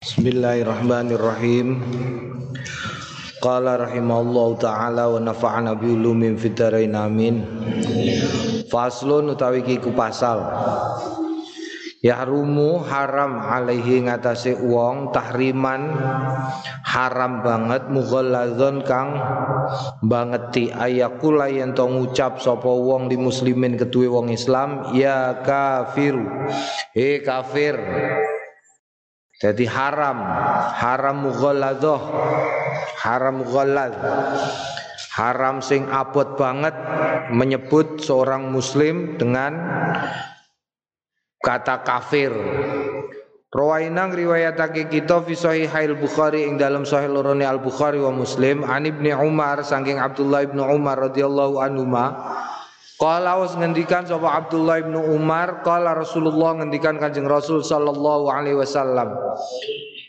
Bismillahirrahmanirrahim. Qala rahimallahu taala wa nafa'ana bi ulumin fid dharain amin. Faslun utawi kiku pasal. Yahrumu haram alaihi ngatasé wong tahriman haram banget mughalladzon kang bangeti ayakula yen to ngucap sapa wong di muslimin ketuwe wong Islam ya kafiru he kafir jadi haram, haram mughalladhah. Haram mughallad. Haram sing abot banget menyebut seorang muslim dengan kata kafir. Rawainang riwayatake kita fi sahihail Bukhari ing dalam sahih lorone Al Bukhari wa Muslim an Ibnu Umar saking Abdullah ibnu Umar radhiyallahu anhu Qala was ngendikan sapa Abdullah bin Umar, qala Rasulullah ngendikan Kanjeng Rasul sallallahu alaihi wasallam.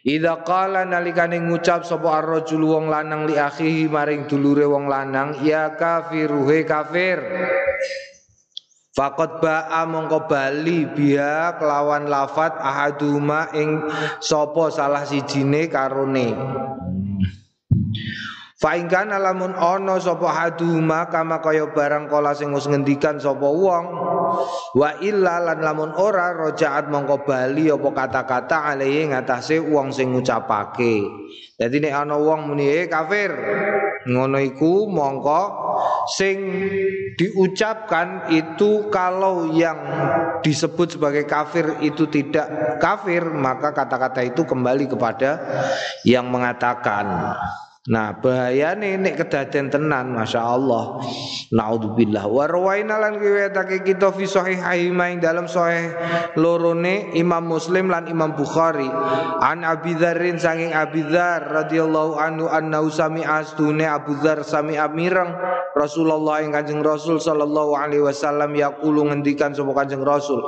Idza qala nalikane ngucap sapa ar-rajul wong lanang li akhihi maring dulure wong lanang, ya kafiru he kafir. Fakot ba'a mongko bali biha kelawan lafat ahaduma ing sapa salah sijine karone. Faingkan alamun ono sopo haduma kama kaya barang kola sing ngendikan sapa wong wa illa lan lamun ora rojaat mongko bali apa kata-kata alaihi ngatasé wong sing ngucapake. Dadi nek ana wong muni eh kafir ngono iku mongko sing diucapkan itu kalau yang disebut sebagai kafir itu tidak kafir maka kata-kata itu kembali kepada yang mengatakan. Nah bahaya nek kedaden tenan Masya Allah Naudzubillah. Wa rawaina lan riwayatake kita fi sahih ing dalam sahih lorone Imam Muslim lan Imam Bukhari. An Abi Dzarrin sanging Abi Dzar radhiyallahu anhu anna sami astune Abu Dzar sami amirang Rasulullah ing Kanjeng Rasul sallallahu alaihi wasallam yaqulu ngendikan sapa Kanjeng Rasul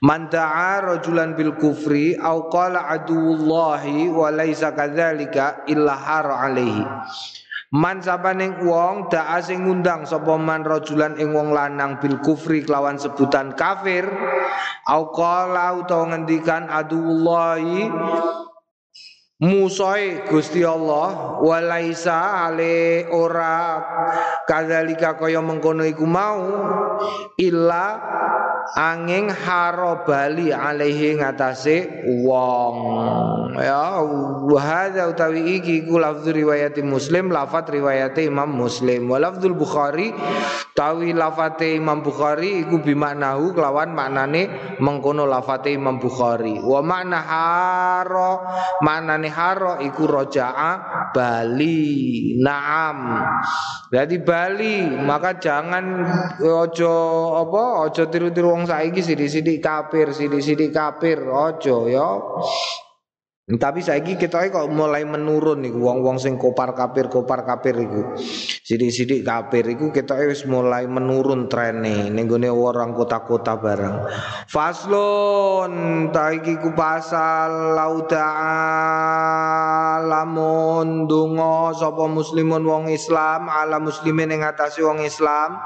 Man ta'a rajulan bil kufri au qala adullahi wa laisa kadzalika illa hara alaihi alaihi. Man sabaning wong da asing ngundang sapa man rajulan ing wong lanang bil kufri kelawan sebutan kafir au qala utawa ngendikan adullahi Musoi Gusti Allah walaisa ale ora kadzalika kaya mengkono iku mau illa angin haro bali alaihi ngatasé wong. Ya hadza utawi iki ku lafdz riwayat Muslim lafat riwayat Imam Muslim. Wa lafdzul Bukhari tawi lafate Imam Bukhari iku bimaknahu kelawan maknane mengkono lafate Imam Bukhari. Wa makna haro maknane haro iku roja'a bali. Naam. Jadi Bali maka jangan ojo apa ojo tiru-tiru wong saiki sidik-sidik kafir sidik-sidik kafir ojo ya tapi saiki kita kok mulai menurun nih wong-wong sing kopar kafir kopar kafir iku. Sidik-sidik kafir iku kita wis mulai menurun trene ning gone orang kota-kota barang. Faslon taiki ku pasal lauda lamun donga sapa muslimun wong Islam ala muslimin ing atase wong Islam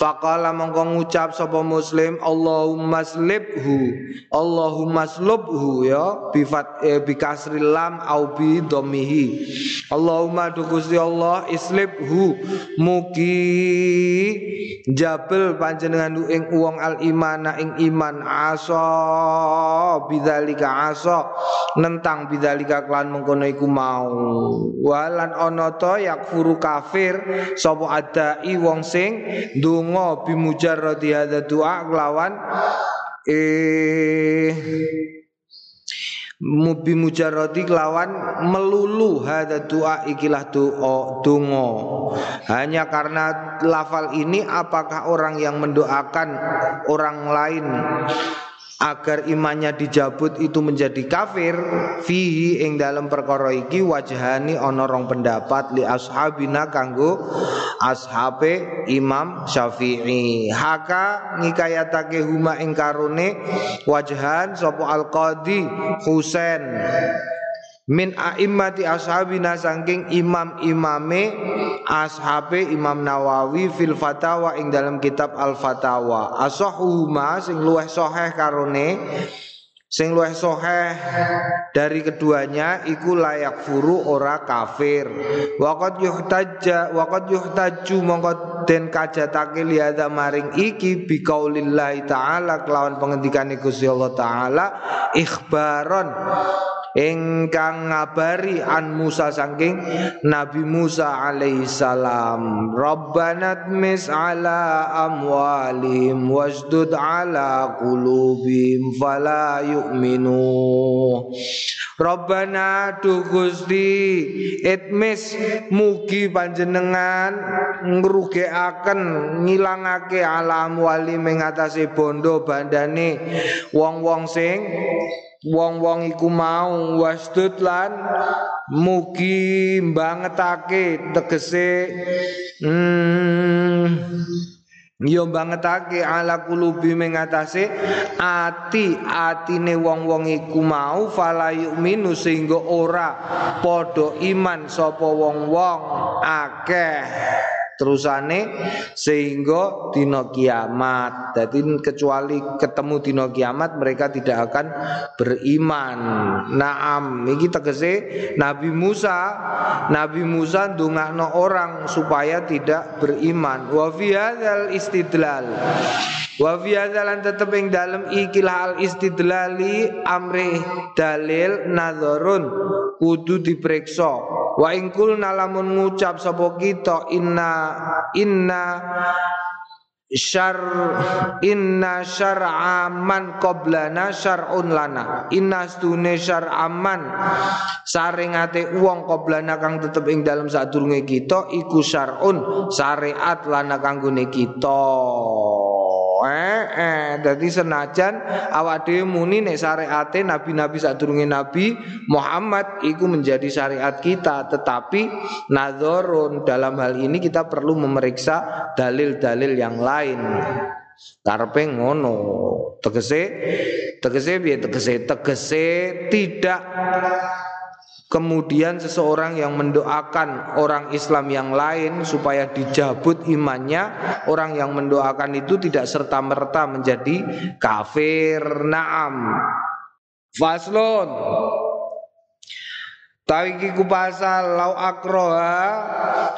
Faqala mongko ngucap sapa muslim Allahumma slibhu Allahumma slubhu ya bifat eh, bi kasril lam au bi dhammihi Allahumma du Allah islibhu mugi jabel panjenengan ing wong al imana ing iman asa bidzalika asa nentang bidzalika klan mengkono iku mau. Walan ana to yakfuru kafir sapa adai wong sing donga bimujarradi hadza doa kelawan eh mubi mujarradi kelawan melulu hadza doa ikilah doa donga hanya karena lafal ini apakah orang yang mendoakan orang lain agar imannya dijabut itu menjadi kafir fihi ing dalam perkara iki wajhani ana rong pendapat li ashabina kanggo ashabe Imam Syafi'i. Haka ngikayatake huma ing karone wajhan sapa al qadi Husain min a'immati ashabina saking imam-imame ashabe Imam Nawawi fil fatawa ing dalam kitab Al Fatawa asahuhuma sing luweh sahih karone. Sing luweh soheh dari keduanya iku layak furu ora kafir. Waqad yuhtajja waqad yuhtaju mongko den kajatake liada maring iki biqaulillahi taala kelawan pengendikane Gusti Allah taala ikhbaron ingkang ngabari an Musa saking Nabi Musa alaihi salam. Rabbana tmis ala amwalim wasdud ala qulubim fala yu'minu. Rabbana du Gusti itmis mugi panjenengan ngrugekaken ngilangake ala amwalim ing bondo bandane wong-wong sing wong-wong iku mau wasdud lan mugi bangetake tegese hmm Yo bangetake ala kulubi mengatasi ati atine wong-wong iku mau fala yu'minu sehingga ora podo iman sapa wong-wong akeh terusane sehingga dino kiamat. Jadi kecuali ketemu dino kiamat mereka tidak akan beriman. Naam, iki tegese Nabi Musa, Nabi Musa ndongakno orang supaya tidak beriman. Wa fi istidlal. Wa fi tetep ing dalem ikil hal istidlali amri dalil nazarun kudu diperiksa Wa ingkul nalamun ngucap sapa kita inna inna syar inna syar'a man qablana syar'un lana. Inna stune syar'aman saringate wong qablana kang tetep ing dalem sadurunge kita iku syar'un. Syariat lana kanggone kita Eh, eh, jadi senajan awak dhewe muni nek syariate nabi-nabi sadurunge nabi Muhammad iku menjadi syariat kita, tetapi nadzorun dalam hal ini kita perlu memeriksa dalil-dalil yang lain. Karpe ngono. Tegese tegese piye tegese tegese tidak Kemudian seseorang yang mendoakan orang Islam yang lain supaya dijabut imannya, orang yang mendoakan itu tidak serta merta menjadi kafir. Naam. Faslon Tawi ki ku pasal lau akroha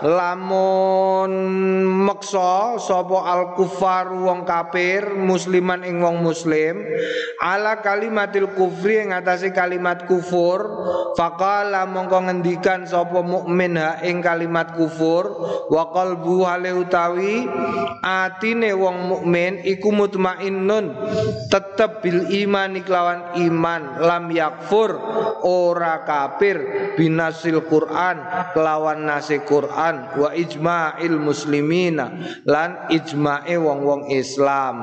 lamun meksa sapa al kufar wong kafir musliman ing wong muslim ala kalimatil kufri ing atase kalimat kufur faqala mongko ngendikan sapa mukmin ha ing kalimat kufur wa qalbu hale utawi atine wong mukmin iku mutmainnun tetep bil iman iklawan iman lam yakfur ora kafir binasil Quran kelawan nasi Quran wa ijma'il muslimina lan ijma'e wong-wong Islam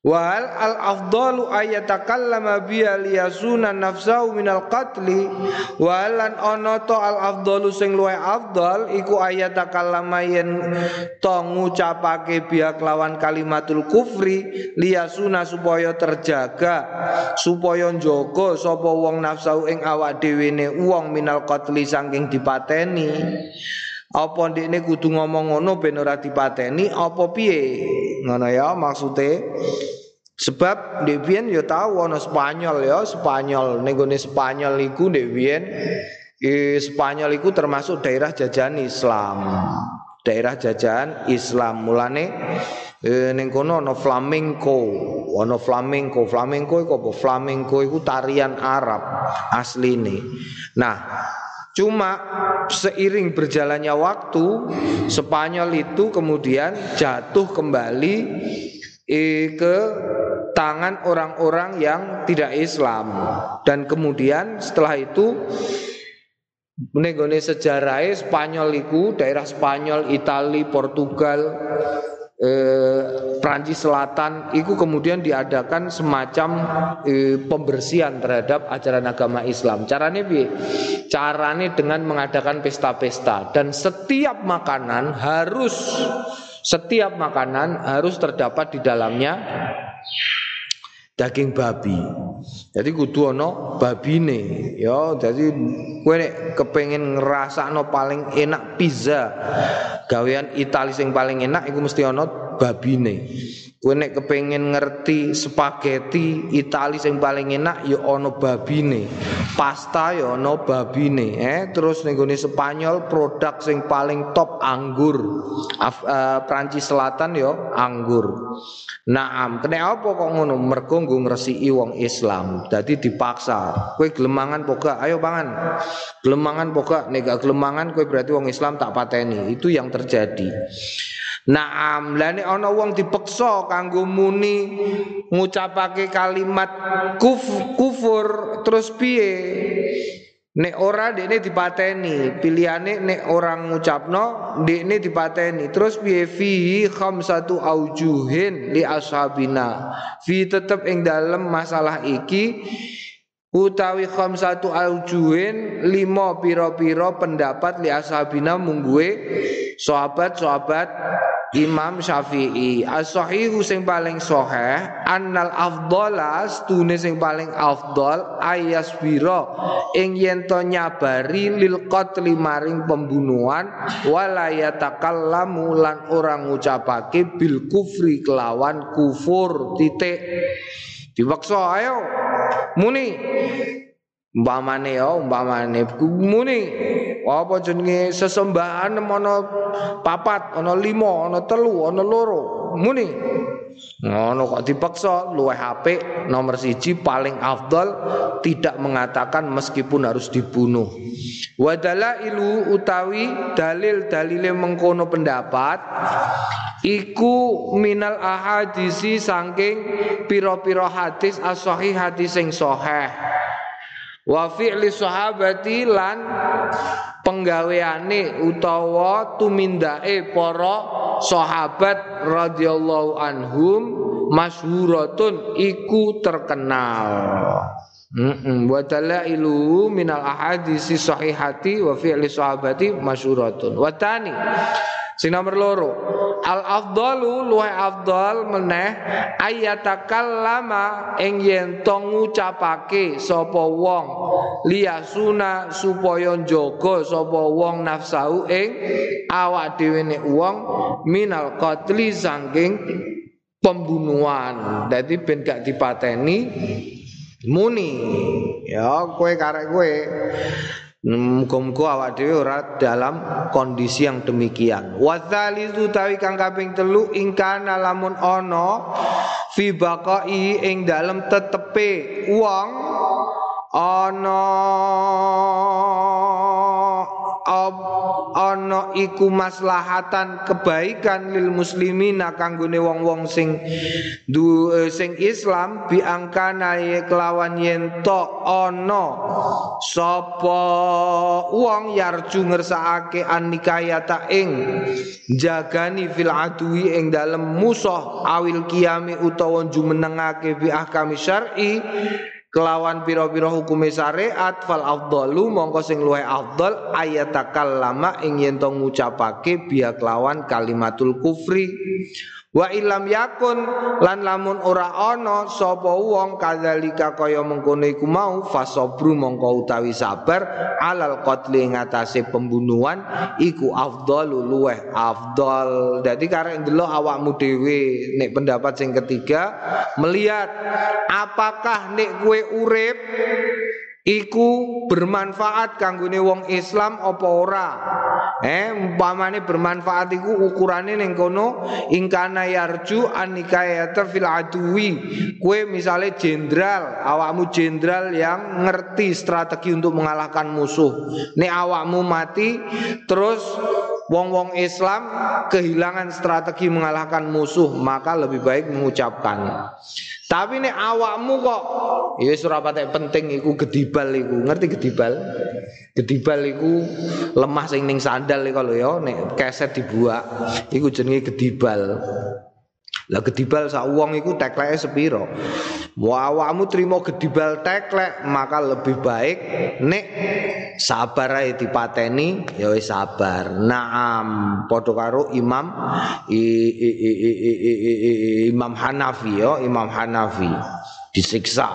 Wal al afdalu ayatakallama biya liyasuna nafsahu minal qatli. Walan ono to al afdalu sing luwe afdal iku ayatakallama yen to ngucapake biya kelawan kalimatul kufri liyasuna supaya terjaga supaya njogo sapa wong nafsahu ing awak dhewe ne wong minal qatli saking dipateni. Apa ndekne kudu ngomong ngono ben ora dipateni apa piye? Ngono ya maksude sebab ndek biyen ya tau Spanyol ya Spanyol. Ning gone Spanyol iku ndek biyen e, Spanyol iku termasuk daerah jajahan Islam. Daerah jajahan Islam. Mulane e, kono flamenco. Ana flamenco. Flamenco iku apa? Flamenco iku tarian Arab asline. Nah Cuma seiring berjalannya waktu Spanyol itu kemudian jatuh kembali eh, ke tangan orang-orang yang tidak Islam. Dan kemudian setelah itu menegone sejarah Spanyol itu daerah Spanyol, Italia, Portugal eh, Prancis Selatan itu kemudian diadakan semacam eh, pembersihan terhadap ajaran agama Islam. Caranya bi, caranya dengan mengadakan pesta-pesta. Dan setiap makanan harus setiap makanan harus terdapat di dalamnya daging babi. Jadi kudu ono babine ya. Jadi kowe nek kepengin ngrasakno paling enak pizza gawean Itali sing paling enak iku mesti ana babine Kowe nek kepengin ngerti spaghetti Itali sing paling enak ya ana babine. Pasta ya ana babine. Eh terus ning gone Spanyol produk sing paling top anggur. Af, uh, Prancis Selatan ya anggur. Naam, kena apa kok ngono? Mergo nggo ngresiki Islam. Dadi dipaksa. Kowe gelemangan poga, ayo pangan. Gelemangan poga, nek gak gelemangan kowe berarti wong Islam tak pateni. Itu yang terjadi. Naam, nek ana wong dipeksa kanggo muni ngucapake kalimat kuf, kufur terus piye? Nek ora dekne dipateni, pilihane nek orang ngucapno dekne dipateni. Terus piye fi khamsatu aujuhin li ashabina. Fi tetep ing dalem masalah iki utawi khamsatu aujuhin lima piro-piro pendapat li ashabina mungguwe sahabat-sahabat Imam Syafi'i. As-sahihu sing paling sahih annal afdhala stune sing paling ayas biro ing yen to nyabari lil qatli maring pembunuhan wala yatakallamu lan orang ngucapake bil kufri kelawan kufur titik. Diwaksa ayo muni. Umpamane ya umpamane muni. Apa jenenge? Sesembahan ana papat ana lima ana telu ana loro. Muni. Ngono kok dipaksa luweh HP nomor siji paling afdal tidak mengatakan meskipun harus dibunuh wadala ilu utawi dalil dalile mengkono pendapat iku minal ahadisi saking piro-piro hadis as-sahih hadis sing sahih. Wa fi'li sahabati lan penggaweane utawa tumindake para sahabat radhiyallahu anhum masyhuratun iku terkenal Mm wa dalailu minal ahadisi sahihati wa fi'li sahabati masyhuratun wa tani Sing nomor loro, al afdalu luwe afdal meneh ayatakallama ing yen to ngucapake sapa wong. Liyasuna supaya njaga sapa wong nafsu ing awak dhewe nek wong minal qatli saking pembunuhan. Dadi ben gak dipateni muni. Ya kowe karek kowe Muga-muga awak dhewe ora dalam kondisi yang demikian. Wa tsalitsu tawi kang kaping telu ingkana lamun ana fi baqai ing dalem tetepe wong ana ana iku maslahatan kebaikan lil muslimina kanggone wong-wong sing du, eh, sing Islam biangkana kelawan yen to ana sapa wong yarju ngersakake anikayata ing jagani fil adui ing dalem musuh awil kiami utawa jumenengake bi ahkami syar'i kelawan pira-pira hukume syariat fal afdalu mongko sing luwih afdal ayatakallama ing yen to ngucapake biya kelawan kalimatul kufri Wa ilam yakun lan lamun ora ana sapa wong kadzalika kaya mengkono iku mau fasobru mongko utawi sabar alal qatli ngatasé pembunuhan iku afdalu luweh afdal. Dadi karek ndelok awakmu dhewe nek pendapat sing ketiga melihat apakah nek kue urip iku bermanfaat kanggone wong Islam apa ora eh umpamane bermanfaat iku ukurane ning kono ingkana yarju anikayata fil adui kue misale jenderal awakmu jenderal yang ngerti strategi untuk mengalahkan musuh nek awakmu mati terus wong-wong Islam kehilangan strategi mengalahkan musuh maka lebih baik mengucapkan tapi nek awakmu kok ya ora penting iku gedibal iku. Ngerti gedibal? Gedibal iku lemah sing ning iku lho ya nek keset dibuak iku jenenge gedibal. Lah gedibal sak wong iku tekleke sepiro? Wa awakmu trimo gedibal teklek maka lebih baik nek sabar ae dipateni ya wis sabar. Naam padha karo Imam i, i, i, i, i, Imam Hanafi ya, Imam Hanafi disiksa.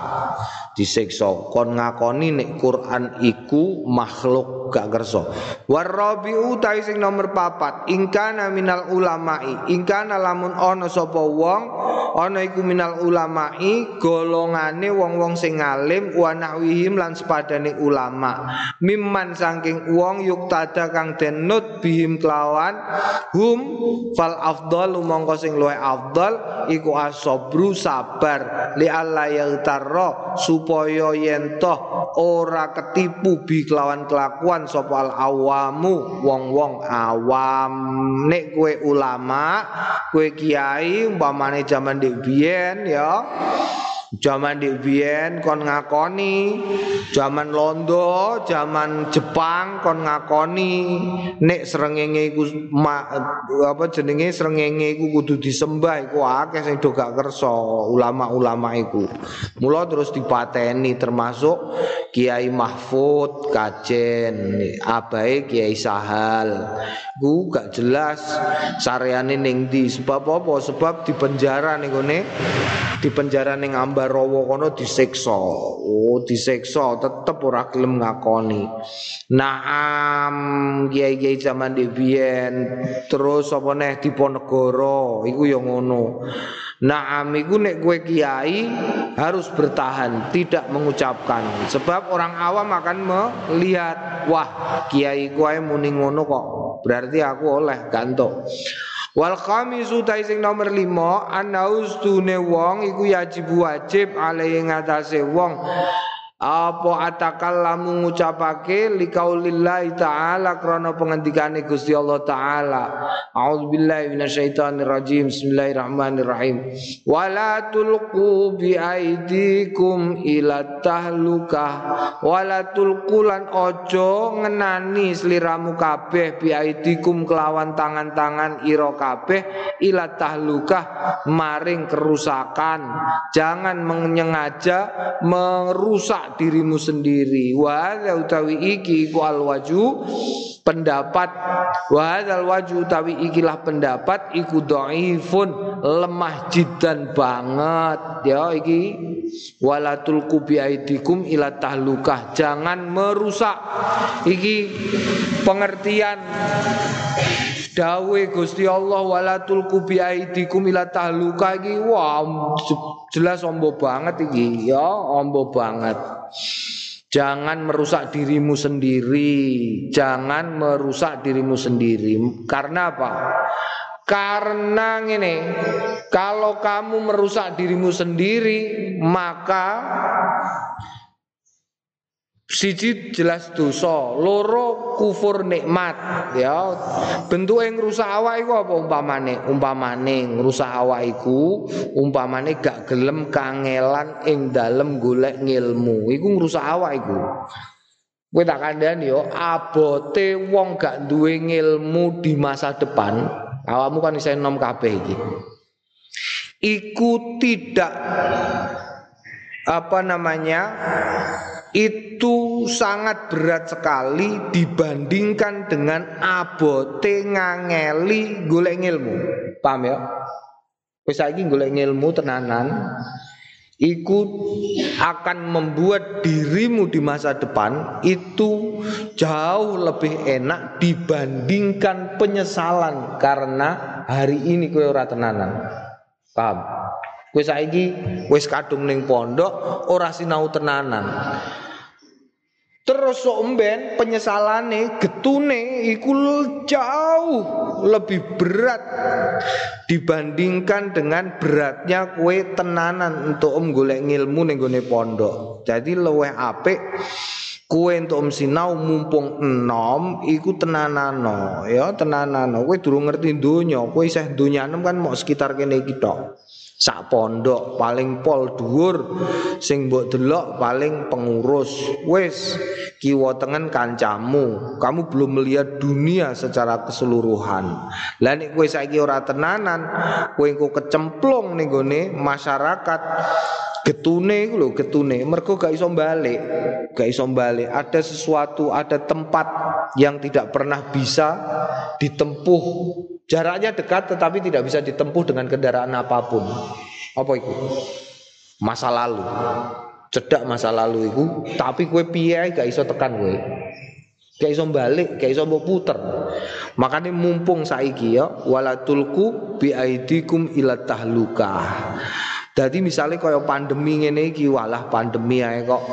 Disiksa. Kon ngakoni nek Quran iku makhluk gak kersa. Warabiu ta sing nomor papat. Ingkana minal ulamai. Ingkana lamun ana sapa wong ana iku minal ulamai golongane wong-wong sing alim wa nahwihim lan sepadane ulama. Mimman saking wong yuktada kang denut bihim kelawan hum fal afdal mongko sing luwih afdal iku asobru sabar. Li alla yaltarra supaya yen toh ora ketipu bi kelawan kelakuan sapa al awamu wong-wong awam. Nek kue ulama kue kiai umpamane zaman dik ya Zaman di Bien kon ngakoni, zaman Londo, zaman Jepang kon ngakoni, nek serengenge iku apa jenenge serengenge iku kudu disembah iku akeh sing do gak ulama-ulama iku. Mula terus dipateni termasuk Kiai Mahfud Kajen, abai Kiai Sahal. Ku gak jelas sareane ning di sebab apa? Sebab di penjara ning di penjara ning Ambar Rawa kono disiksa. Oh, disiksa tetep ora gelem ngakoni. Naam kiai-kiai zaman dibien terus apa neh Diponegoro iku ya ngono. Naam iku nek kowe kiai harus bertahan, tidak mengucapkan. Sebab orang awam akan melihat, wah kiai kowe muni ngono kok. Berarti aku oleh gantok. Wal khamisu sing nomor 5 anaus tune wong iku yajib wajib alai ngatasé wong apa atakallamu ngucapake liqaulillahi ta'ala krana pengendikane Gusti Allah taala? A'udzubillahi minasyaitonir rajim Bismillahirrahmanirrahim. Wala tulqu bi aidikum ila tahlukah. Wala tulqulan ojo ngenani sliramu kabeh bi aidikum kelawan tangan-tangan ira kabeh ila tahlukah maring kerusakan. Jangan menyengaja merusak dirimu sendiri. Wa utawi iki iku al waju pendapat. Wa al waju utawi ikilah pendapat iku dhaifun lemah jidan banget. Ya iki. Walatul kubi aidikum ila tahlukah. Jangan merusak. Iki pengertian dawe Gusti Allah walatul kubi aidikum ila tahluka iki wah jelas ombo banget iki ya ombo banget Jangan merusak dirimu sendiri, jangan merusak dirimu sendiri. Karena apa? Karena ini, kalau kamu merusak dirimu sendiri, maka Siji jelas dosa, loro kufur nikmat ya. Bentuk yang rusak awak iku apa umpamane? Umpamane ngrusak awak iku umpamane gak gelem kangelan ing dalem golek ngilmu. Iku ngrusak awak iku. Kowe tak kandhani yo abote wong gak duwe ngilmu di masa depan, awakmu kan isih nom kabeh iki. Iku tidak apa namanya itu sangat berat sekali dibandingkan dengan abote ngangeli golek ilmu. Paham ya? Wis saiki golek ilmu tenanan iku akan membuat dirimu di masa depan itu jauh lebih enak dibandingkan penyesalan karena hari ini kowe ora tenanan. Paham? Kowe saiki wis kadung ning pondok ora sinau tenanan. Terus sok mben penyesalane getune iku jauh lebih berat dibandingkan dengan beratnya kue tenanan untuk om golek ngilmu ning pondok. Jadi luweh apik kue untuk om sinau mumpung enom iku tenanano ya tenanano kue durung ngerti donya kue isih donya kan mau sekitar kene iki tok sak pondok paling pol dhuwur sing mbok delok paling pengurus. Wis kiwa tengen kancamu. Kamu belum melihat dunia secara keseluruhan. Lah nek kowe saiki ora tenanan kowe engko kecemplung ning gone masyarakat. Getune iku lho getune. Mergo gak iso balik gak iso balik ada sesuatu ada tempat yang tidak pernah bisa ditempuh Jaraknya dekat tetapi tidak bisa ditempuh dengan kendaraan apa pun. Apa itu? Masa lalu. cedak masa lalu iku, tapi kue piye gak iso tekan kue. Gak iso balik, gak iso mbok puter. Makanya mumpung saiki ya walatulku bi aidikum ila tahluka. Jadi misalnya kaya pandemi iki walah pandemi ae kok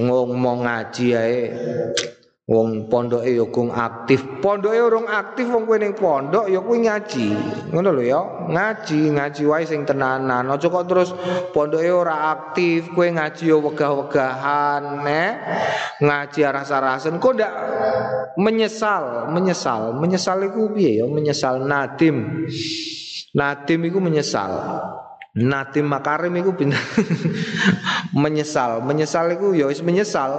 ngomong ngaji ae Wong pondoke ya gung aktif. Pondoke urung aktif wong kowe ning pondok ya kuwi ngaji. Ngono lho ya. Ngaji, ngaji wae sing tenanan. Aja kok terus pondoke ora aktif, kowe ngaji ya wegah-wegahan, eh. Ngaji aras-arasen kok ndak menyesal, menyesal. Menyesal iku piye ya? Menyesal nadim. Nadim iku menyesal. Nadim Makarim iku menyesal, menyesal iku ya wis menyesal.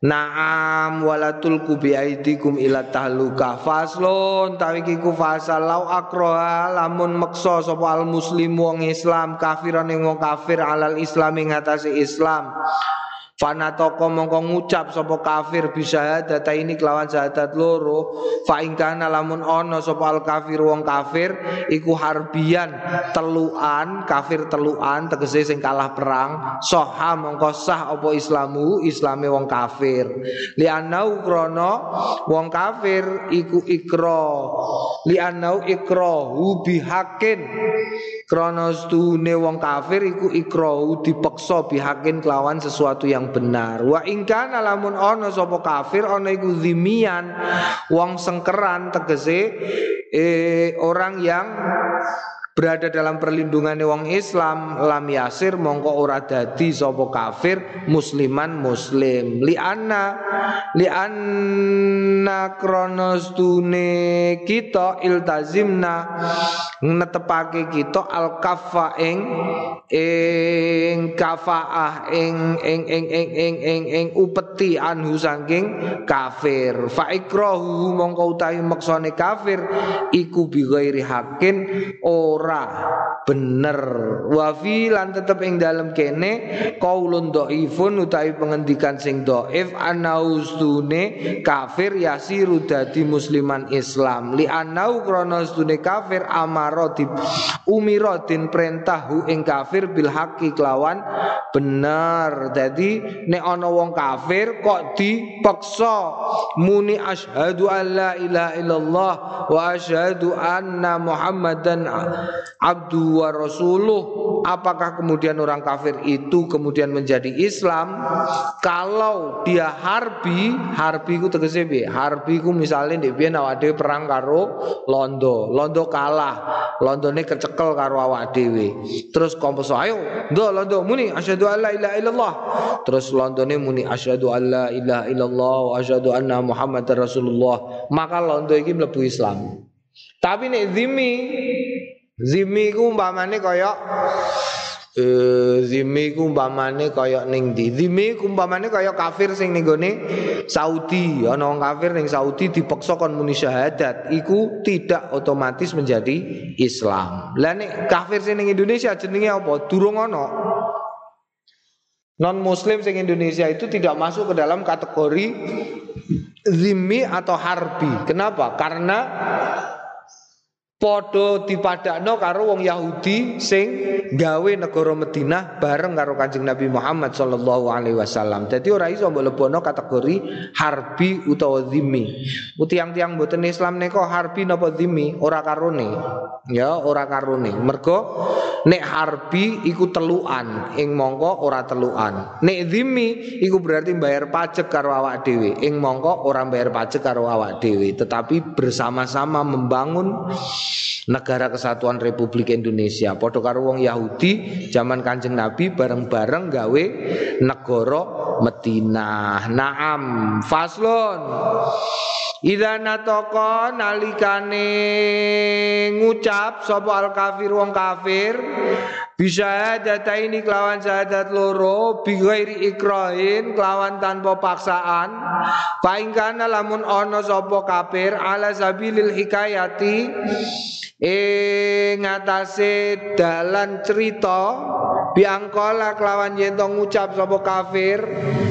Naam walatul kubi aidikum ila tahluka. Faslun tawi kiku fasal. Lau akroha lamun meksa sapa al muslim wong Islam kafiran ing wong kafir alal Islam ing atase Islam Fanatoko mongko ngucap sapa kafir bisa data ini kelawan syahadat loro. Fa ingkana lamun ono sapa al kafir wong kafir iku harbian teluan kafir teluan tegese sing kalah perang soha mongko sah apa islamu islame wong kafir. Li anau krono wong kafir iku ikro li anau ikro hubi krono stune wong kafir iku ikro dipeksa bihakin kelawan sesuatu yang benar. Wa ingkana lamun ono sapa kafir ono iku zimian wong sengkeran tegese eh, orang yang berada dalam perlindungan wong Islam lam yasir mongko ora dadi sapa kafir musliman muslim. Li anna li anna kronos tune kita iltazimna netepake kita al kafa ing ing kafaah ing ing ing ing ing ing ing upeti anhu saking kafir. Fa ikrahu mongko utahi maksane kafir iku bi ghairi hakin ora bener. Wa fi lan tetep ing dalem kene qaulun dhaifun utawi pengendikan sing dhaif anaustune kafir yasiru dadi musliman Islam. Li anau krana kafir amara di umira din perintah ing kafir bil haqi kelawan bener. Dadi nek ana wong kafir kok dipaksa muni asyhadu an la ilaha illallah wa asyhadu anna muhammadan abdu wa rasuluh apakah kemudian orang kafir itu kemudian menjadi Islam? Kalau dia harbi harbi ku tegese harbi ku misalnya ndek biyen perang karo Londo. Londo kalah. Londone kecekel karo awak dhewe. Terus komposo ayo ndo Londo muni asyhadu alla ilaha illallah. Terus Londone muni asyhadu alla ilaha illallah wa asyhadu anna muhammadar rasulullah. Maka Londo iki mlebu Islam. Tapi nek zimi Zimi ku umpamane kaya eh zimi ku umpamane kaya ning ndi? Zimi ku umpamane kaya kafir sing ning gone Saudi. Ana wong kafir ning Saudi dipaksa kon muni syahadat, iku tidak otomatis menjadi Islam. Lah nek kafir sing ning Indonesia jenenge apa? Durung ana. Non muslim sing Indonesia itu tidak masuk ke dalam kategori zimi atau harbi. Kenapa? Karena Podo dipadakno karo wong Yahudi sing gawe negara Madinah bareng karo Kanjeng Nabi Muhammad sallallahu alaihi wasallam. Dadi ora iso lebono kategori harbi utawa zimmi. Utiang-tiang mboten Islam nika harbi napa zimmi ora karone. Ya, ora karone. Mergo nek harbi iku teluan, ing mongko ora teluan. Nek zimmi iku berarti bayar pajak karo awak dhewe, ing mongko ora bayar pajak karo awak dhewe, tetapi bersama-sama membangun negara kesatuan Republik Indonesia. Padha karo wong Yahudi zaman Kanjeng Nabi bareng-bareng gawe negara Madinah. Naam, faslon. Idza nataka nalikane ngucap sapa al kafir wong kafir bisa data ini kelawan syahadat loro bighairi ikrahin kelawan tanpa paksaan. Paingkana lamun ono sapa kafir ala sabilil hikayati ing ngatasé dalan cerita biangkola kelawan yen to ngucap sapa kafir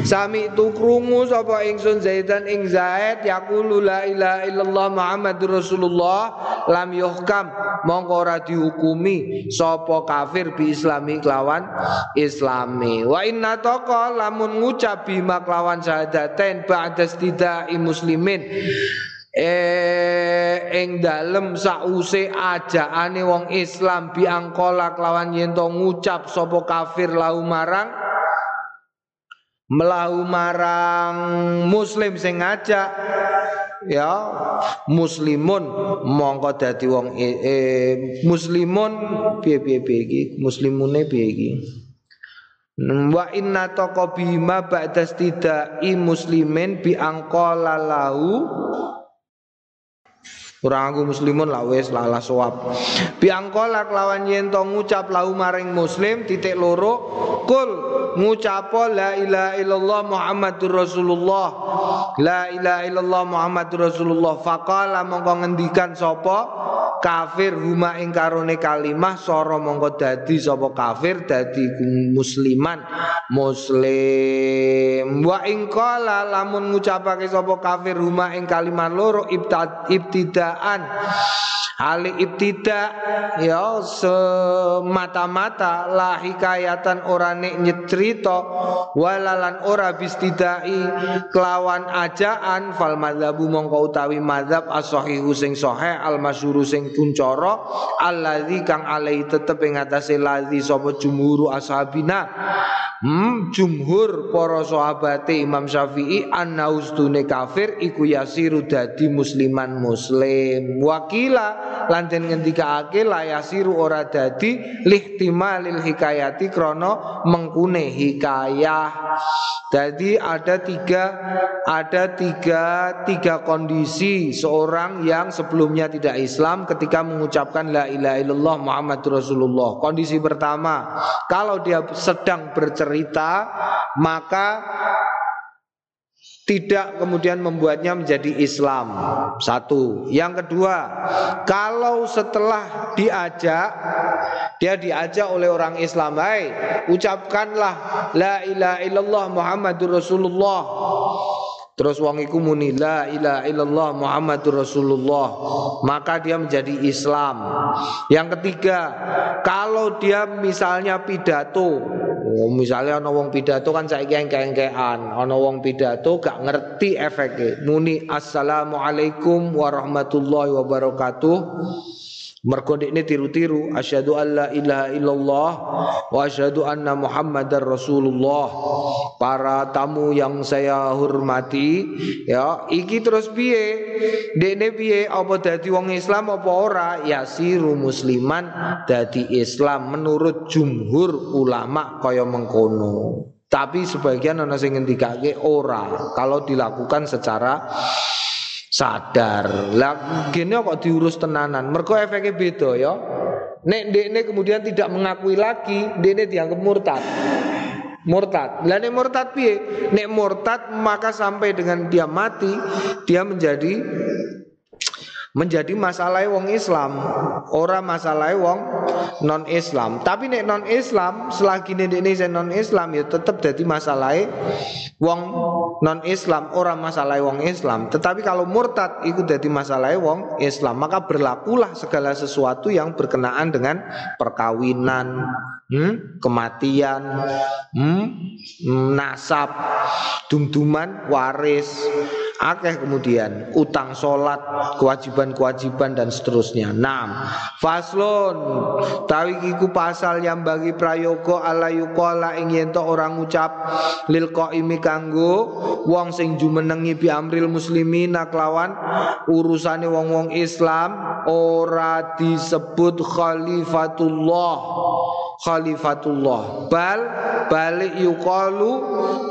sami tu krungu sapa ingsun Zaidan ing Zaid yaqulu la ilaha illallah Muhammadur Rasulullah lam yuhkam. Mongko ora dihukumi sapa kafir bi islami kelawan islami. Wa inna taqa lamun ngucap bima kelawan syahadatain ba'da istidai muslimin eh ing dalem sause ajaane wong Islam biangkola kelawan yen to ngucap sapa kafir lau marang? Melahu marang muslim sing ngajak. Ya muslimun mongko dadi wong e, e, muslimun piye piye piye iki? Muslimune piye iki? Wa inna taqa bima ba'da i muslimin bi angqala lahu Kurang aku muslimun lah wes lala soap. Biangkola lawan yen to ngucap lau maring muslim titik loro kul ngucapo la ilaha illallah Muhammadur Rasulullah. La ilaha illallah Muhammadur Rasulullah. Faqala mongko ngendikan sapa kafir huma ing karone kalimah soro mongko dadi sapa kafir dadi musliman muslim. Wa ing qala lamun ngucapake sapa kafir huma ing kalimah loro ibtidaan. Ali ibtida ya semata-mata lah hikayatan ora nek nyetrita walalan ora bistidai kelawan ajaan fal madzhabu mongko utawi madzhab as-sahihu sing sahih al masyhuru sing kuncara alladzi kang alai tetep ing atase ladzi sapa jumhur ashabina Hmm, jumhur para sahabate Imam Syafi'i annaustune kafir iku yasiru dadi musliman muslim. Wakila lan den ngendikaake la yasiru ora dadi lihtimalil hikayati krana mengkune hikayah. Jadi ada tiga ada tiga tiga kondisi seorang yang sebelumnya tidak Islam ketika mengucapkan la ilaha illallah Muhammadur Rasulullah. Kondisi pertama, kalau dia sedang bercerita cerita maka tidak kemudian membuatnya menjadi Islam. Satu. Yang kedua, kalau setelah diajak dia diajak oleh orang Islam, "Hai, ucapkanlah la ilaha illallah Muhammadur Rasulullah." Terus wong iku muni la ilaha illallah Muhammadur Rasulullah, maka dia menjadi Islam. Yang ketiga, kalau dia misalnya pidato Oh, misalnya ana wong pidato kan saiki engke-engkean, ana wong pidato gak ngerti efeknya. Muni assalamualaikum warahmatullahi wabarakatuh. Mergo ini tiru-tiru asyhadu alla ilaha illallah wa asyhadu anna muhammadar rasulullah. Para tamu yang saya hormati, ya iki terus piye? Dekne piye apa dadi wong Islam apa ora? Ya siru musliman dadi Islam menurut jumhur ulama kaya mengkono. Tapi sebagian ana sing ngendikake ora kalau dilakukan secara sadar. Lah gini kok diurus tenanan. Mergo efeknya beda ya. Nek dekne kemudian tidak mengakui lagi, dekne dianggap murtad. Murtad. Lah nek murtad piye? Nek murtad maka sampai dengan dia mati, dia menjadi menjadi masalah wong Islam ora masalah wong non Islam tapi nek non Islam selagi ini saya non Islam ya tetap jadi masalah wong non Islam ora masalah wong Islam. Tetapi kalau murtad itu jadi masalah wong Islam. Maka berlakulah segala sesuatu yang berkenaan dengan perkawinan hmm, kematian hmm, nasab dumduman waris akeh kemudian utang solat kewajiban-kewajiban dan seterusnya. Enam faslon tawi iku pasal yang bagi prayoga ala yukola ing yen orang ucap lil qaimi kanggo wong sing jumenengi bi amril muslimin kelawan urusane wong-wong Islam ora disebut khalifatullah. Khalifatullah. Bal balik yukalu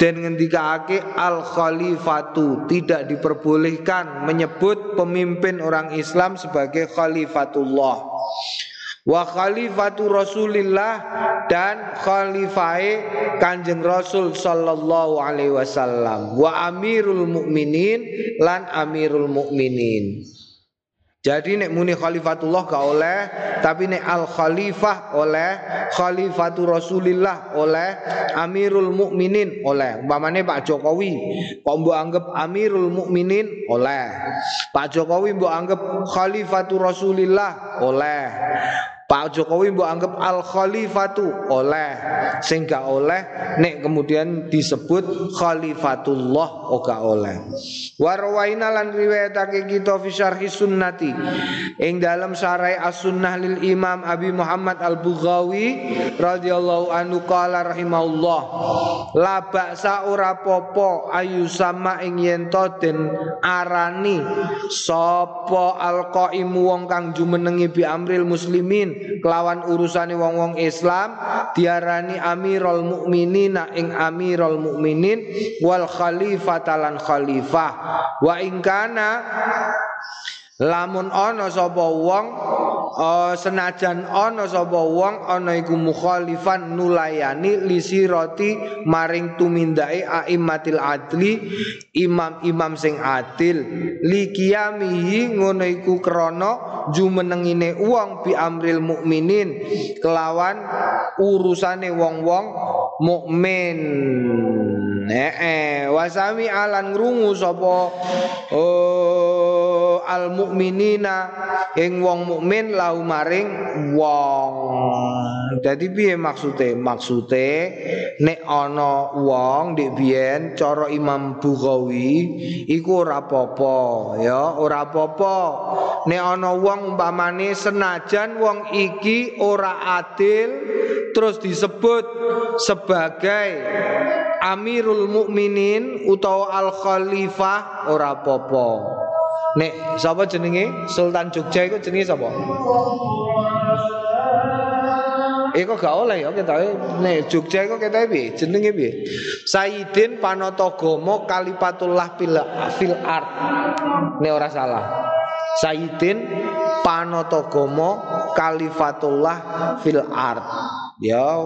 dan ngendikaake al khalifatu tidak diperbolehkan menyebut pemimpin orang Islam sebagai khalifatullah. Wa khalifatu rasulillah dan khalifai kanjeng rasul sallallahu alaihi wasallam. Wa amirul mukminin lan amirul mukminin Jadi nek muni khalifatullah gak oleh, tapi nek al khalifah oleh, khalifatu Rasulillah oleh, Amirul Mukminin oleh. Umpamane Pak Jokowi, kok mbok anggap Amirul Mukminin oleh. Pak Jokowi mbok anggap khalifatu Rasulillah oleh. Pak Jokowi mbok anggap al khalifatu oleh sehingga oleh nek kemudian disebut khalifatullah oga oleh. Warwaina lan riwayatake kita fi syarhi sunnati. Ing dalam syarah as-sunnah lil Imam Abi Muhammad Al-Bughawi radhiyallahu anhu qala rahimahullah la ba'sa ora popo ayu sama ing yen den arani sapa al-qaimu wong kang jumenengi bi amril muslimin kelawan urusane wong-wong Islam diarani Amirul Mukminin ing Amirul Mukminin wal khalifatalan khalifah. Wa ingkana Lamun ana sapa wong uh, senajan ana sapa wong ana iku mukhalifan nulayani lisirati maring tumindake aimmatil adli imam-imam sing adil. Likiyamihi ngono iku krana jumenengine wong bi amril mukminin kelawan urusane wong-wong mukmin. Eh, wasami alan ngrungu sapa oh, al mukminina ing wong mukmin lau maring wong. Dadi piye maksude? Maksude nek ana wong ndek biyen cara Imam Bukhari iku ora apa-apa ya, ora apa-apa. Nek ana wong umpamane senajan wong iki ora adil terus disebut sebagai Amirul Mukminin utawa Al Khalifah ora popo. Nek sapa jenenge Sultan Jogja iku jenenge sapa? Eko gak oleh ya kita nek Jogja iku kita piye? Jenenge piye? Sayyidin Panatagama Kalifatullah fil, art. Nek ora salah. Sayyidin Panatagama Kalifatullah fil art. Ya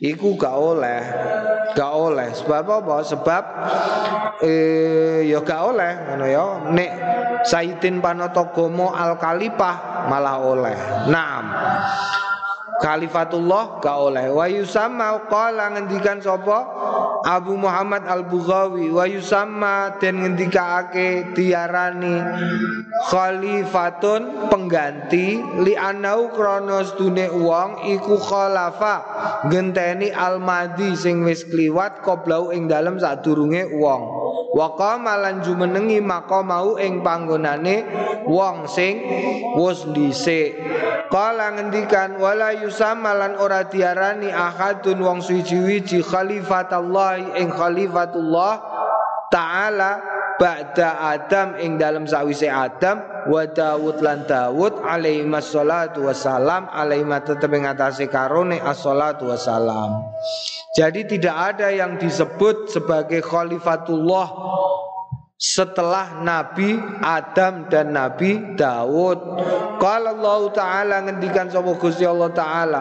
Iku gak oleh, gak oleh. Sebab apa? Sebab eh ya gak oleh ngono ya. Nek Sayyidin Panatagomo Al Kalipah malah oleh. Naam. Khalifatullah gak oleh wa yusamma qala ngendikan sapa Abu Muhammad Al-Bughawi wa yusamma den ngendikake diarani khalifatun pengganti li anau kronos dune wong iku khalafa genteni al-madi sing wis kliwat qoblau ing dalem sadurunge wong wa qama lan jumenengi maqamau ing panggonane wong sing wis dhisik. Kala ngendikan wala yusamalan ora diarani ahadun wong suci-wiji khalifatullah ing khalifatullah taala ba'da Adam ing dalam sawise Adam wa Daud lan Daud alaihi wassalatu wassalam alaihi tetep ing atase karone as-salatu wassalam. Jadi tidak ada yang disebut sebagai khalifatullah setelah Nabi Adam dan Nabi Daud. Kalau Allah Taala ngendikan sapa Gusti Allah Taala.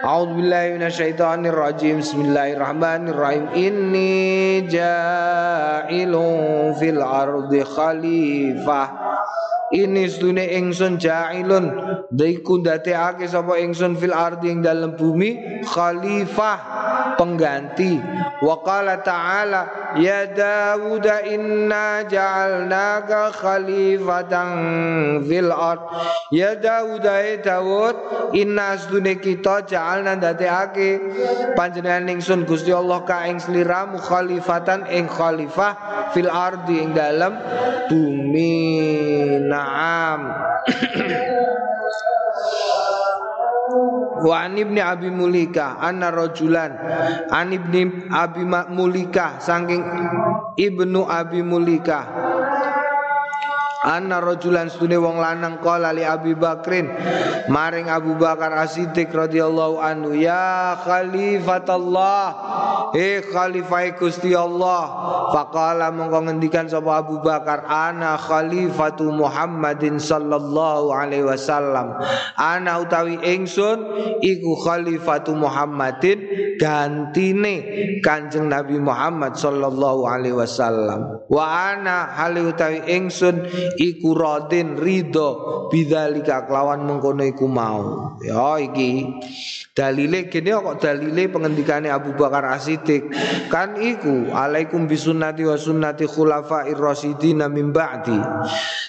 A'udzubillahi minasyaitonir rajim. Bismillahirrahmanirrahim. Inni ja'ilun fil ardi khalifah ini sedune ingsun ja'ilun. Daiku ndadekake sapa ingsun fil ardi ing dalem bumi khalifah pengganti. Wa qala ta'ala ya Dawud inna ja'alnaka khalifatan fil ard. Ya Dawud ay Dawud inna sedune kita ja'alna ndadekake panjenengan ingsun Gusti Allah ka ing sliramu khalifatan ing khalifah fil ardi ing dalem bumi Naam. Wa an ibni Abi Mulika anna rajulan an ibni Abi Mulika saking ibnu Abi Mulika Anna rajulan stune wong lanang kala li Abi Bakrin maring Abu Bakar As-Siddiq radhiyallahu anhu ya khalifatullah he khalifah Gusti Allah. Faqala mongko ngendikan sapa Abu Bakar ana khalifatu Muhammadin sallallahu alaihi wasallam ana utawi ingsun iku khalifatu Muhammadin gantine Kanjeng Nabi Muhammad sallallahu alaihi wasallam. Wa ana hali utawi ingsun iku radin ridho bidzalika kelawan mengkono iku mau. Ya iki. Dalile kene kok dalile pengendikane Abu Bakar As-Siddiq. Kan iku alaikum bisunnati wa sunnati khulafair rasyidin min ba'di.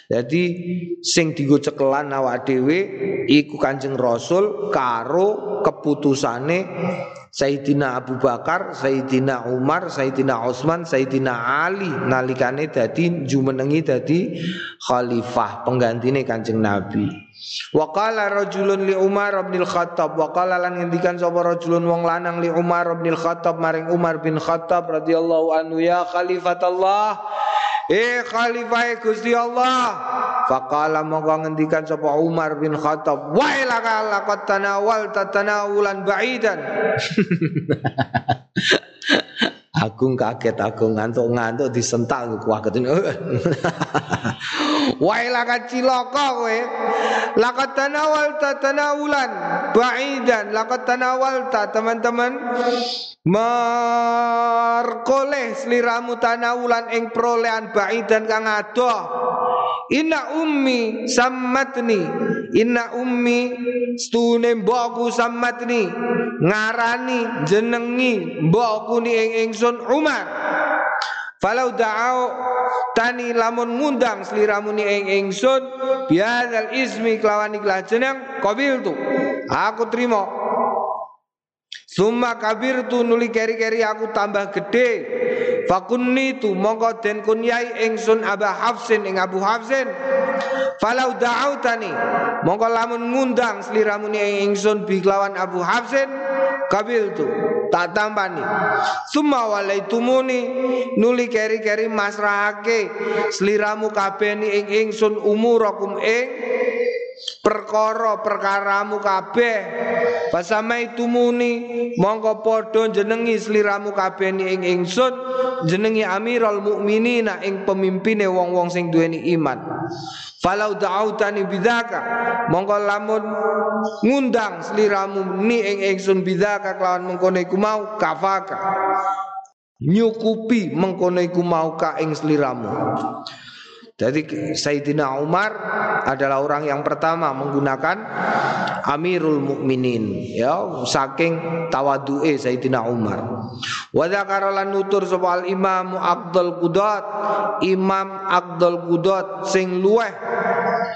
Jadi sing digo cekelan awak dhewe iku Kanjeng Rasul karo keputusane Sayyidina Abu Bakar, Sayyidina Umar, Sayyidina Utsman, Sayyidina Ali nalikane dadi jumenengi dadi khalifah penggantine Kanjeng Nabi. Wa qala rajulun li Umar bin Khattab wa qala lan ngendikan sapa rajulun wong lanang li Umar bin Khattab maring Umar bin Khattab radhiyallahu anhu ya khalifatullah Eh khalifah Gusti Allah. Faqala mongko ngendikan sapa Umar bin Khattab, "Wa ilaka laqad tanawal tatanawulan ba'idan." Agung kaget agung ngantuk ngantuk disentak kuaget ini. Wah laka cilaka kowe. Laqad tanawalta tanawulan ba'idan. Laqad tanawalta teman-teman merkoleh seliramu tanawulan ing perolehan ba'idan kang adoh. Inna ummi sammatni. Inna ummi stune mbokku sammatni. Ngarani jenengi mbokku ni ing ingsun Umar. Falau da'au tani lamun ngundang seliramu ni ing ingsun biadzal ismi kelawan ikhlas jeneng qabil tu aku terima Summa kabir tu nuli keri-keri aku tambah gede Fakunni tu mongko den kunyai ingsun Aba Hafsin ing Abu Hafsin. Falau da'autani mongko lamun ngundang sliramu ni ingsun bi kelawan Abu Hafsin kabil tu tak tambani summa walaitumuni nuli keri-keri masrahake sliramu kabeh ni ing ingsun umurakum ing perkara perkaramu kabeh pasamai tumuni mongko padha jenengi sliramu kabeh ing ingsun jenengi Amirul Mukminina ing pemimpine wong-wong sing duweni iman. Falau da'autani bidzaka mongko lamun ngundang sliramu ni ing ingsun bidzaka kelawan mengkono iku mau kafaka. Nyukupi mengkono iku mau ka ing sliramu jadi Sayyidina Umar adalah orang yang pertama menggunakan Amirul Mukminin ya saking tawadu'e Sayyidina Umar. Wa dzakara nutur sapa Imam Abdul Qudat Imam Abdul Qudat sing luweh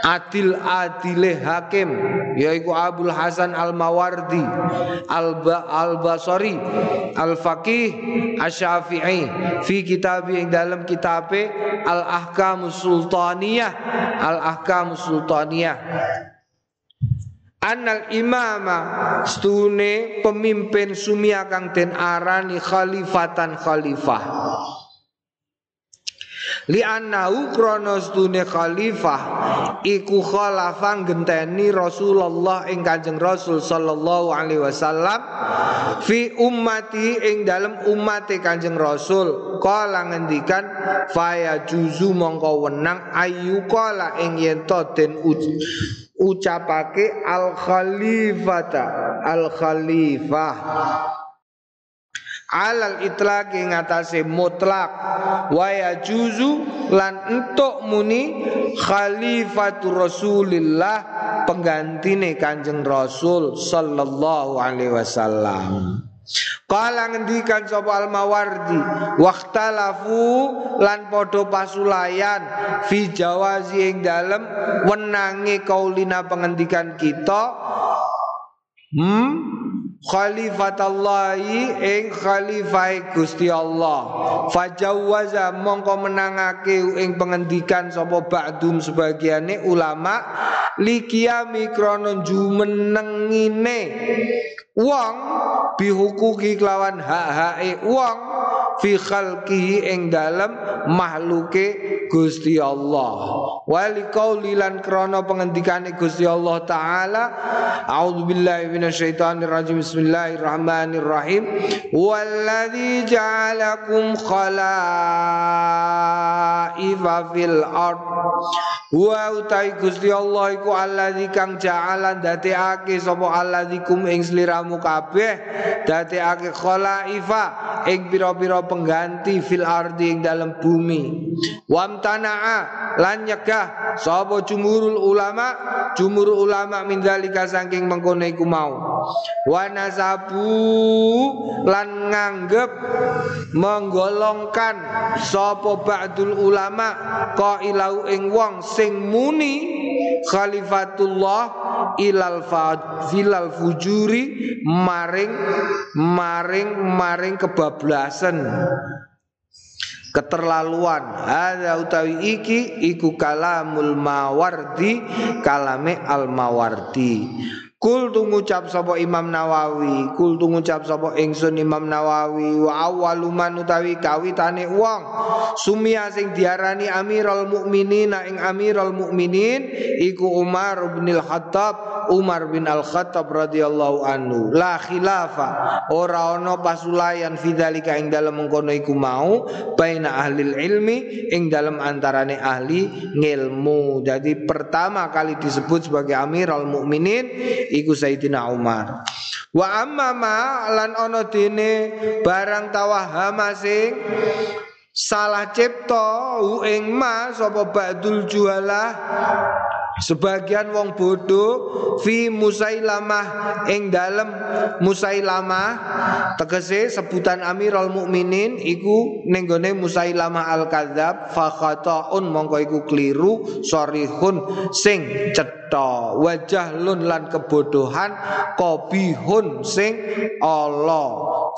adil adile hakim yaiku Abdul Hasan Al Mawardi Al ba Al Basri Al Faqih Asy-Syafi'i fi kitab yang dalam kitabe Al Ahkam Sultaniyah Al Ahkam Sultaniyah. Anal imama stune pemimpin sumia kang den arani khalifatan khalifah li annahu kronos dune khalifah iku khalafan genteni Rasulullah ing Kanjeng Rasul sallallahu alaihi wasallam fi ummati ing dalem umate Kanjeng Rasul. Kala ngendikan faya juzu mongko wenang ayu kala ing yen den ucapake al khalifata al khalifah alal itlaqi ngatasé mutlak. Wa juzu lan entuk muni khalifatu Rasulillah penggantine Kanjeng Rasul sallallahu alaihi wasallam. Kala ngendikan sapa al-Mawardi waqtalafu lan padha pasulayan fi jawazi ing dalem wenange kaulina pengendikan kita hmm? Khalifatallahi ing khalifah Gusti Allah. Fajawwaza mongko menangake ing pengendikan sapa ba'dum sebagiane ulama likiami krono jumenengine. Wong bihukuki kelawan hak-hake wong fi khalqihi ing dalem mahluke Gusti Allah. Wali kaulilan krono pengendikane Gusti Allah taala. A'udzubillahi minasyaitonir rajim bismillahirrahmanirrahim. Walladzi ja'alakum khalaifa fil ard. Wa utai Gusti Allah iku allazi kang ja'alan dadekake sapa allazi kum ing sliramu kabeh dadekake khalaifa ing pira-pira pengganti fil ardi ing dalam bumi. Wamtana'a lan nyegah. Sapa jumhurul ulama? Jumhur ulama min zalika saking mengkono iku mau. Wa nasabu lan nganggep menggolongkan sapa ba'dul ulama qailau ing wong sing muni khalifatullah ilal fadilal fujuri maring maring maring kebablasan keterlaluan. Ada utawi iki iku kalamul mawardi kalame al mawardi Kul tu ngucap sapa Imam Nawawi, kul tu ngucap sapa ingsun Imam Nawawi wa awwaluman utawi kawitane wong. Sumia sing diarani Amirul Mukminin ing Amirul Mukminin iku Umar bin Al-Khattab Umar bin Al-Khattab radhiyallahu anhu. La khilafa ora ana pasulayan fidzalika ing dalem mengkono iku mau baina ahli ilmi ing dalem antarane ahli ngilmu. Jadi pertama kali disebut sebagai Amirul Mukminin iku Sayyidina Umar. Wa amma ma lan ana dene barang tawahama sing salah cipta ing ma sapa ba'dul jualah Sebagian wong bodoh fi Musailamah ing dalem Musailamah tegese sebutan Amirul Mukminin iku ning gone Musailamah al-Kadzab fa khata'un mongko iku kliru sorihun sing cetha wajah lun lan kebodohan kobihun sing Allah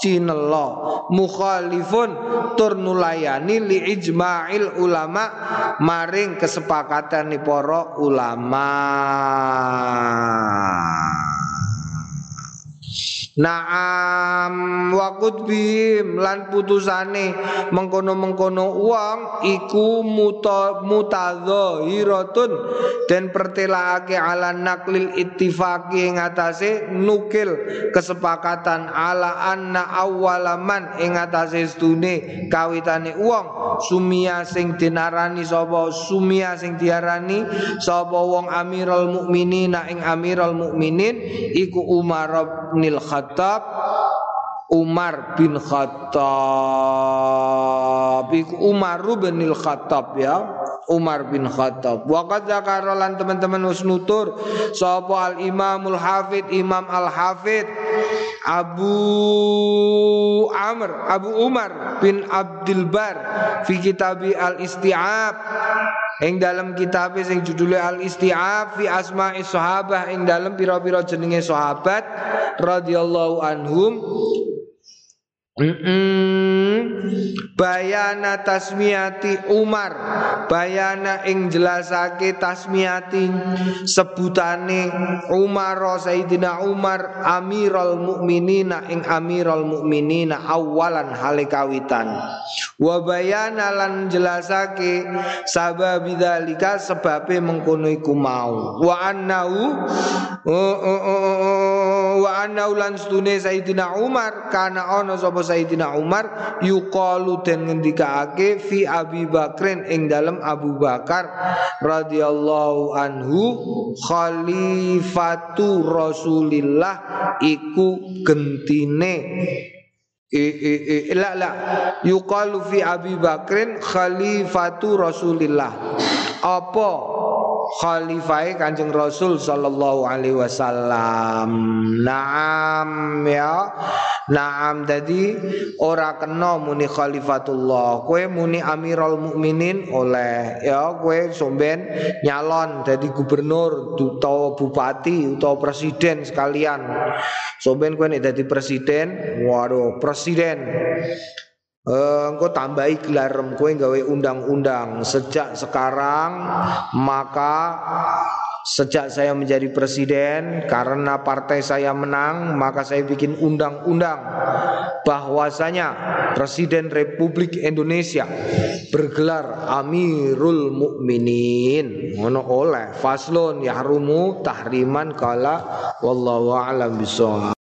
cinela mukhalifun tur nulayani li ijma'il ulama maring kesepakatan para ulama Naam wa bim lan putusane mengkono-mengkono uang iku muta mutadzahiratun dan pertelake ala naklil ittifaqi ing atase nukil kesepakatan ala anna awwalaman ing atase sedune kawitane uang. Sumia sing dinarani sapa sumia sing diarani sapa wong Amirul Mukminin ing Amirul Mukminin iku Umar bin Umar bin Khattab. Umar bin Khattab ya Umar bin Khattab. Waqad zakara lan teman-teman wis nutur sapa al Imamul Hafid Imam Al Hafid Abu Amr Abu Umar bin Abdul Bar fi kitabi Al Isti'ab ing dalam kitab sing judulnya Al Isti'ab fi asma'i sahabah ing dalam pira-pira jenenge sahabat radhiyallahu anhum Mm -mm. Bayana tasmiati Umar. Bayana ing jelasake tasmiati Sebutane Umar Sayyidina Umar Amirul Mukminina ing Amirul Mukminina awalan hale kawitan. Wa bayana lan jelasake Sabab bidzalika sebabe mengkono iku mau. Wa annahu uh, uh, uh, uh, Wa annahu lan stune Sayyidina Umar Kana ono sapa Sayyidina Umar yuqalu den ngendikaake fi Abi Bakrin ing dalam Abu Bakar radhiyallahu anhu khalifatu Rasulillah iku gentine. La la. Yuqalu fi Abi Bakrin khalifatu Rasulillah. Apa khalifai Kanjeng Rasul sallallahu alaihi wasallam. Naam ya. Naam jadi ora kena muni khalifatullah. Kue muni Amirul Mukminin oleh ya kue somben nyalon jadi gubernur utawa bupati utawa presiden sekalian. Somben kue nek dadi presiden, waduh presiden engkau tambahi gelar kowe gawe undang-undang. Sejak sekarang maka sejak saya menjadi presiden karena partai saya menang maka saya bikin undang-undang bahwasanya presiden Republik Indonesia bergelar Amirul Mukminin. Ngono oleh faslon yahrumu tahriman kala wallahu a'lam bishawab